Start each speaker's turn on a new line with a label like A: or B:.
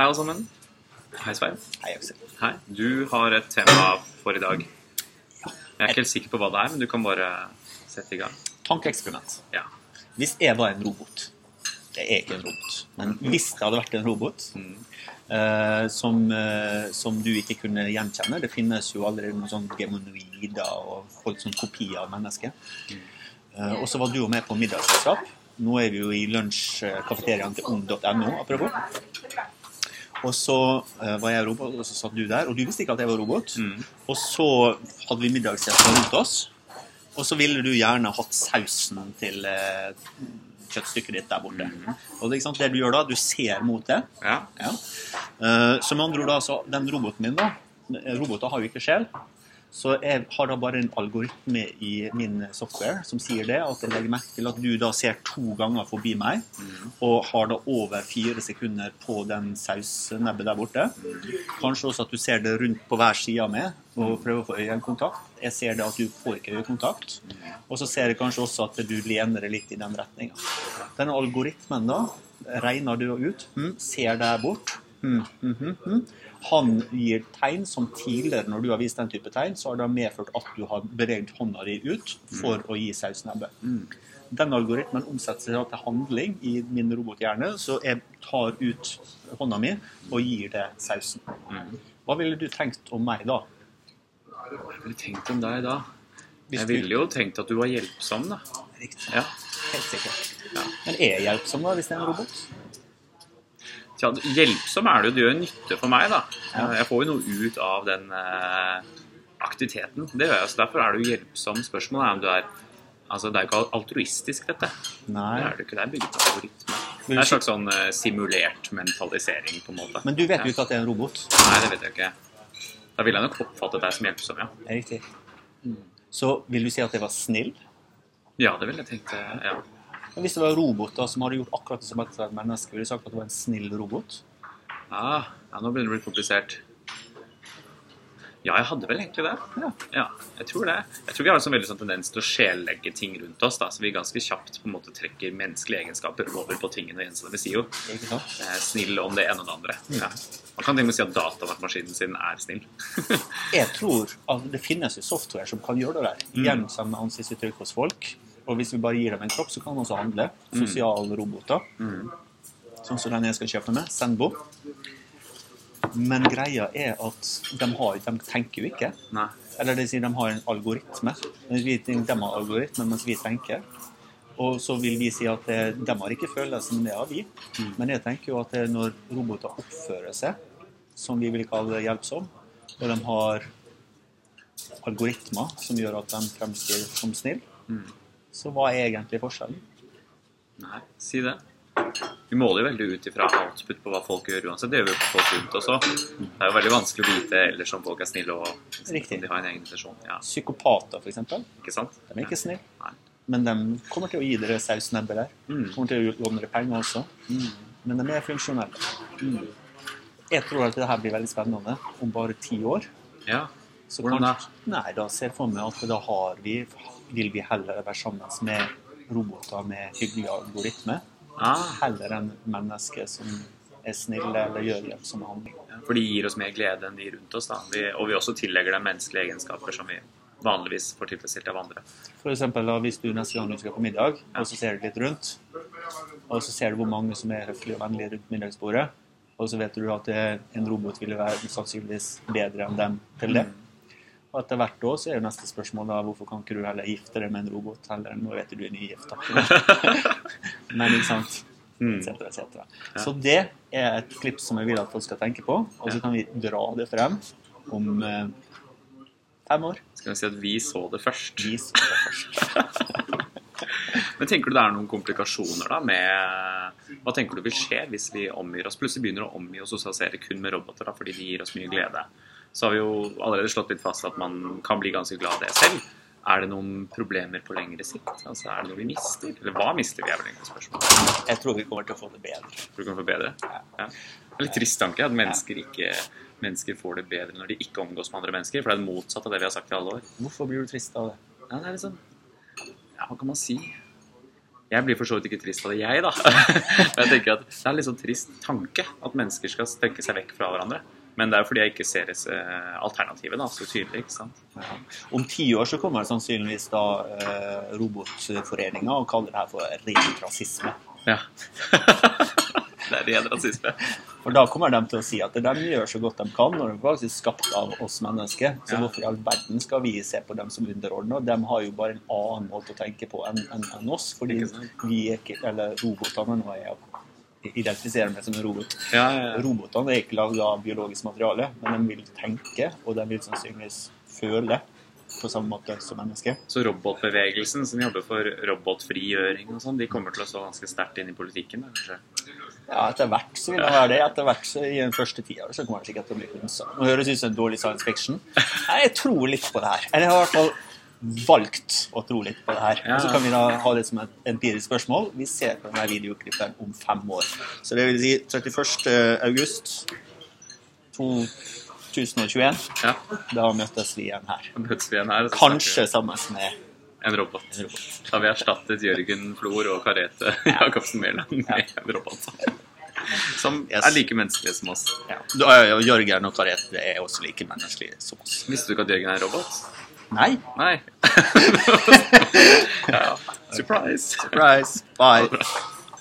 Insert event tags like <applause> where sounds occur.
A: Hei, alle sammen. Hei, Svein.
B: Hei, Aksel.
A: Hei. Du har et tema for i dag. Jeg er ikke helt sikker på hva det er, men du kan bare sette i gang.
B: Tankeeksperiment.
A: Ja.
B: Hvis jeg var en robot Jeg er ikke en robot, men hvis det hadde vært en robot
A: Mm.
B: uh, som, uh, som du ikke kunne gjenkjenne Det finnes jo allerede noen sånn gemonoider og folk som kopier av mennesker. Uh, og så var du jo med på middagsselskap. Nå er vi jo i lunsjkafeteriaen til ung.no, apropos. Og så eh, var jeg robot, og så satt du der, og du visste ikke at jeg var robot.
A: Mm.
B: Og så hadde vi middagsgjester rundt oss, og så ville du gjerne hatt sausen til eh, kjøttstykket ditt der borte. Og det, det du gjør da, du ser mot det.
A: Ja.
B: Ja. Uh, så med andre ord da, så den roboten min da, roboter har jo ikke sjel, så jeg har da bare en algoritme i min software som sier det, at jeg legger merke til at du da ser to ganger forbi meg, og har da over fire sekunder på den sausnebbet der borte. Kanskje også at du ser det rundt på hver side av meg, og prøver å få øyekontakt. Jeg ser det at du får ikke øyekontakt. Og så ser jeg kanskje også at du lener deg litt i den retninga. Denne algoritmen da, regner du ut, hm, ser der bort. Hm, hm, hm, hm. Han gir tegn som tidligere, når du har vist den type tegn, så har det medført at du har beveget hånda di ut for å gi sausnebbe. Den algoritmen omsetter seg til handling i min robothjerne, så jeg tar ut hånda mi og gir det sausen. Hva ville du tenkt om meg da?
A: Hva ville du tenkt om deg da? Jeg ville jo tenkt at du var hjelpsom, da.
B: Riktig.
A: Ja.
B: Helt sikkert.
A: Ja.
B: Men er jeg hjelpsom da, hvis jeg er en robot?
A: Tja, hjelpsom er det du. Det gjør nytte for meg, da. Jeg får jo noe ut av den eh, aktiviteten. Det gjør jeg. Så derfor er det jo hjelpsom. Spørsmålet er om du er Altså, det er jo ikke altruistisk, dette.
B: Nei.
A: Det er det ikke. Det er bygget av algoritme. Det er en slags sånn eh, simulert mentalisering, på en måte.
B: Men du vet jo ikke at det er en robot.
A: Nei, det vet jeg ikke. Da ville jeg nok oppfattet deg som hjelpsom, ja.
B: Riktig. Så vil du si at jeg var snill?
A: Ja, det ville jeg tenkt. Ja.
B: Men hvis det var roboter som hadde gjort akkurat det som et menneske, ville du sagt at det var en snill robot?
A: Ah, ja, nå begynner det å bli komplisert. Ja, jeg hadde vel egentlig det.
B: Ja.
A: Ja, jeg tror det. Jeg tror vi har en sånn veldig sånn tendens til å skjellegge ting rundt oss, da, så vi ganske kjapt på en måte trekker menneskelige egenskaper over på tingene. igjen, gjenstandene. Vi sier jo eh, snill om det ene og det andre. Ja. Man kan til og med si at datamaskinen sin er snill. <laughs>
B: Jeg tror at det finnes jo software som kan gjøre det der.
A: Mm.
B: Gjenkjenne ansiktsuttrykk hos folk. Og hvis vi bare gir dem en kropp, så kan de også handle. Sosiale roboter.
A: Mm.
B: Sånn som den jeg skal kjøpe med. Sendbo. Men greia er at de, har, de tenker jo ikke.
A: Nei.
B: Eller det vil si, de har en algoritme. De har algoritme mens vi tenker. Og så vil vi si at de har ikke følelser, men det har vi. Men jeg tenker jo at når roboter oppfører seg, som vi vil kalle det hjelpsom, og de har algoritmer som gjør at de fremstår som snill, så hva er egentlig forskjellen?
A: Nei, si det. Vi måler jo veldig ut ifra output på hva folk gjør uansett. Det gjør vi på folk rundt også. Det er jo veldig vanskelig å vite ellers om folk er snille og
B: Riktig.
A: de har en egen intensjon. Ja,
B: Psykopater, f.eks. De
A: ikke sant?
B: er ikke snille,
A: Nei.
B: men de kommer til å gi dere sausnebber der.
A: Mm.
B: Kommer til å låne dere penger også. Men de er funksjonelle. Jeg tror at det her blir veldig spennende om bare ti år.
A: Ja.
B: Så kanskje- Nei, da ser jeg for meg at da har vi Vil vi heller være sammen med roboter med hyggelig algoritme,
A: Ah,
B: heller enn mennesker som er snille eller gjør hjelpsomme handlinger.
A: ja, for de gir oss mer glede enn de rundt oss. da. Vi, og vi også tillegger dem menneskelige egenskaper som vi vanligvis får tilfredsstilt av andre.
B: For eksempel da, hvis du neste gang du skal på middag, og så ser du litt rundt, og så ser du hvor mange som er høflige og vennlige rundt middagsbordet, og så vet du at en robot ville være sannsynligvis bedre enn dem til det. Og etter hvert år så er jo neste spørsmål da, hvorfor kan ikke du heller gifte deg med en robot heller Nå vet du du er nygift, da. <laughs> Men ikke sant?
A: Mm.
B: Et cetera, et cetera. Så det er et klipp som jeg vil at folk skal tenke på, og så kan vi dra det frem om eh, fem år.
A: Skal vi si at vi så det først.
B: Vi så det først. <laughs>
A: Men tenker du det er noen komplikasjoner da med Hva tenker du vil skje hvis vi omgir oss plutselig begynner å omgi og sosialisere kun med roboter da, fordi de gir oss mye glede? Så har vi jo allerede slått litt fast at man kan bli ganske glad av det selv. Er det noen problemer på lengre sikt? Altså, Er det noe vi mister? Eller hva mister vi, er vel egentlig spørsmålet.
B: Jeg tror vi kommer til å få det bedre.
A: Tror du kommer til å få bedre? Ja. Det er litt trist tanke at mennesker, ikke, mennesker får det bedre når de ikke omgås med andre mennesker. For det er det motsatte av det vi har sagt i alle år.
B: Hvorfor blir du trist av det?
A: Ja, det er sånn Ja, hva kan man si? Jeg blir for så vidt ikke trist av det, jeg, da. Men <laughs> jeg tenker at Det er en litt sånn trist tanke at mennesker skal tenke seg vekk fra hverandre. Men det er jo fordi jeg ikke ser alternativet alternativene så tydelig. ikke sant?
B: Ja. Om ti år så kommer sannsynligvis da eh, Robotforeninga og kaller det her for ren rasisme.
A: Ja. <laughs> det er ren rasisme.
B: For da kommer de til å si at de gjør så godt de kan, når de faktisk er skapt av oss mennesker. Så
A: Ja.
B: hvorfor i all verden skal vi se på dem som underordna? De har jo bare en annen måte å tenke på enn en, en oss. Fordi vi er ikke Eller robotene nå er identifiserer meg som en robot.
A: Ja, ja.
B: Robotene er ikke laget av biologisk materiale, men de vil tenke, og de vil sannsynligvis føle på samme måte som mennesker.
A: Så robotbevegelsen som jobber for robotfrigjøring og sånn, de kommer til å stå ganske sterkt inn i politikken? Kanskje?
B: Ja, etter hvert så vil det være det. Etter hvert så i den første tida så kommer det sikkert til å bli kunst. Nå høres ut som en dårlig science fiction. Nei, <laughs> Jeg tror litt på det her. Eller i hvert fall valgt å tro litt på det her.
A: Ja.
B: Så kan vi da ha det som et empirisk spørsmål. Vi ser på denne videoklippen om fem år. Så det vil si 31. august 2021.
A: Ja,
B: Da møtes vi igjen her.
A: vi igjen her.
B: Kanskje sammen med
A: En robot.
B: en robot.
A: Da har vi erstattet Jørgen Flor og Karete Jacobsen Mæland med en robot. Som
B: Yes.
A: er like menneskelige som oss.
B: Ja. Jørgen og Karete er også like menneskelige som oss.
A: Visste du ikke at Jørgen er en robot?
B: Nei.
A: Nei. ja. Surprise.
B: Surprise. Bye. <laughs>